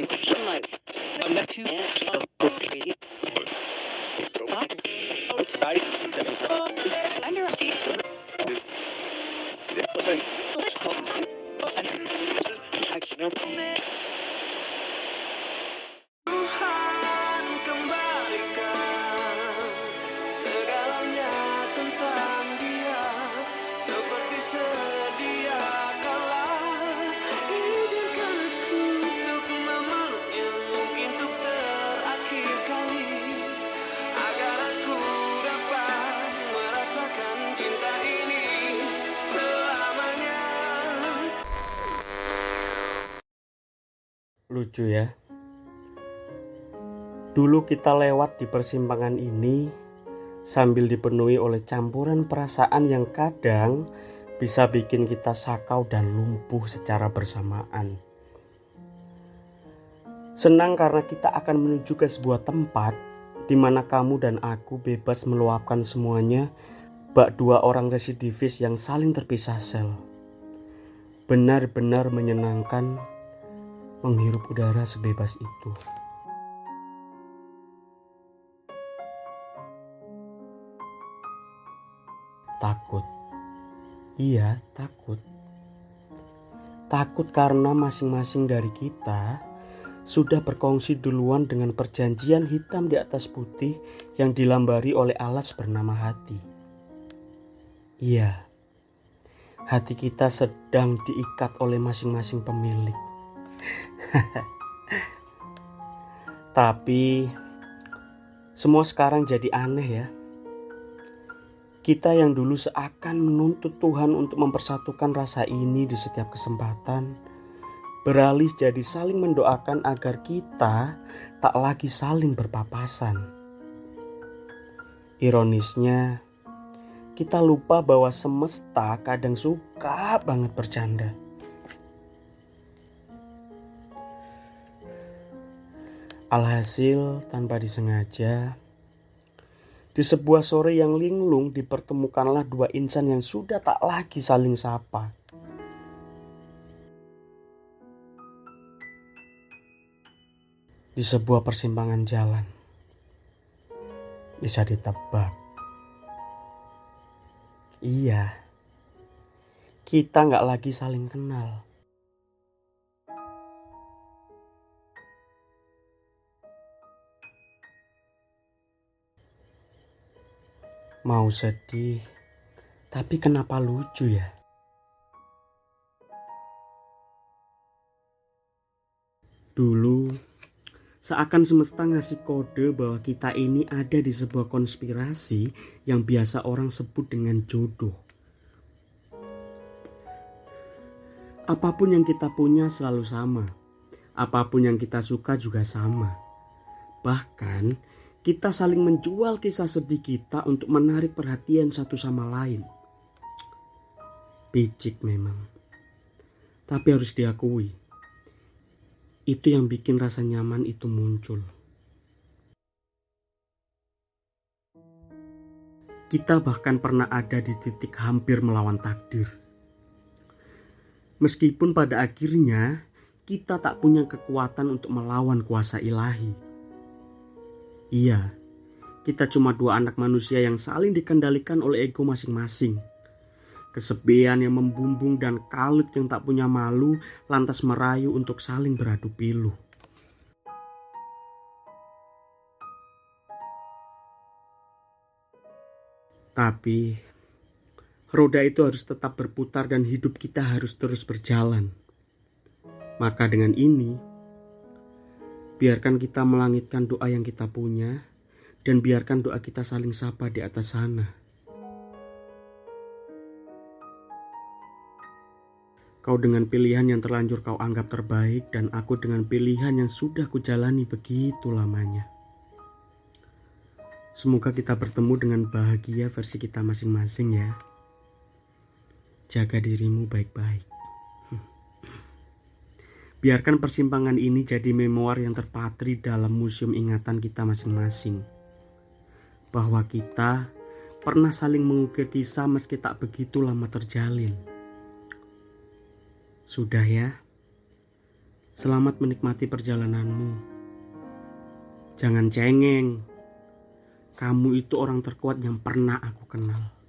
Number two. Three. Up. Under. Under. Seperti se Lucu ya. Dulu kita lewat di persimpangan ini sambil dipenuhi oleh campuran perasaan yang kadang bisa bikin kita sakau dan lumpuh secara bersamaan. Senang karena kita akan menuju ke sebuah tempat di mana kamu dan aku bebas meluapkan semuanya bak dua orang residivis yang saling terpisah sel. Benar-benar menyenangkan menghirup udara sebebas itu. Takut. Iya, takut. Takut karena masing-masing dari kita sudah berkongsi duluan dengan perjanjian hitam di atas putih yang dilambari oleh alas bernama hati. Iya, hati kita sedang diikat oleh masing-masing pemilik. Tapi semua sekarang jadi aneh ya. Kita yang dulu seakan menuntut Tuhan untuk mempersatukan rasa ini di setiap kesempatan, beralih jadi saling mendoakan agar kita tak lagi saling berpapasan. Ironisnya, kita lupa bahwa semesta kadang suka banget bercanda. Alhasil, tanpa disengaja, di sebuah sore yang linglung dipertemukanlah dua insan yang sudah tak lagi saling sapa. Di sebuah persimpangan jalan, bisa ditebak. Iya, kita nggak lagi saling kenal. Mau sedih, tapi kenapa lucu ya? Dulu, seakan semesta ngasih kode bahwa kita ini ada di sebuah konspirasi yang biasa orang sebut dengan jodoh. Apa pun yang kita punya selalu sama. Apa pun yang kita suka juga sama. Bahkan, kita saling menjual kisah sedih kita untuk menarik perhatian satu sama lain. Picik memang. Tapi harus diakui, itu yang bikin rasa nyaman itu muncul. Kita bahkan pernah ada di titik hampir melawan takdir. Meskipun pada akhirnya kita tak punya kekuatan untuk melawan kuasa ilahi. Iya, kita cuma dua anak manusia yang saling dikendalikan oleh ego masing-masing. Kesepian yang membumbung dan kalut yang tak punya malu lantas merayu untuk saling beradu pilu. Tapi roda itu harus tetap berputar dan hidup kita harus terus berjalan. Maka dengan ini, biarkan kita melangitkan doa yang kita punya dan biarkan doa kita saling sapa di atas sana. Kau dengan pilihan yang terlanjur kau anggap terbaik dan aku dengan pilihan yang sudah kujalani begitu lamanya. Semoga kita bertemu dengan bahagia versi kita masing-masing ya. Jaga dirimu baik-baik. Biarkan persimpangan ini jadi memoir yang terpatri dalam museum ingatan kita masing-masing. Bahwa kita pernah saling mengukir kisah meski tak begitu lama terjalin. Sudah ya. Selamat menikmati perjalananmu. Jangan cengeng. Kamu itu orang terkuat yang pernah aku kenal.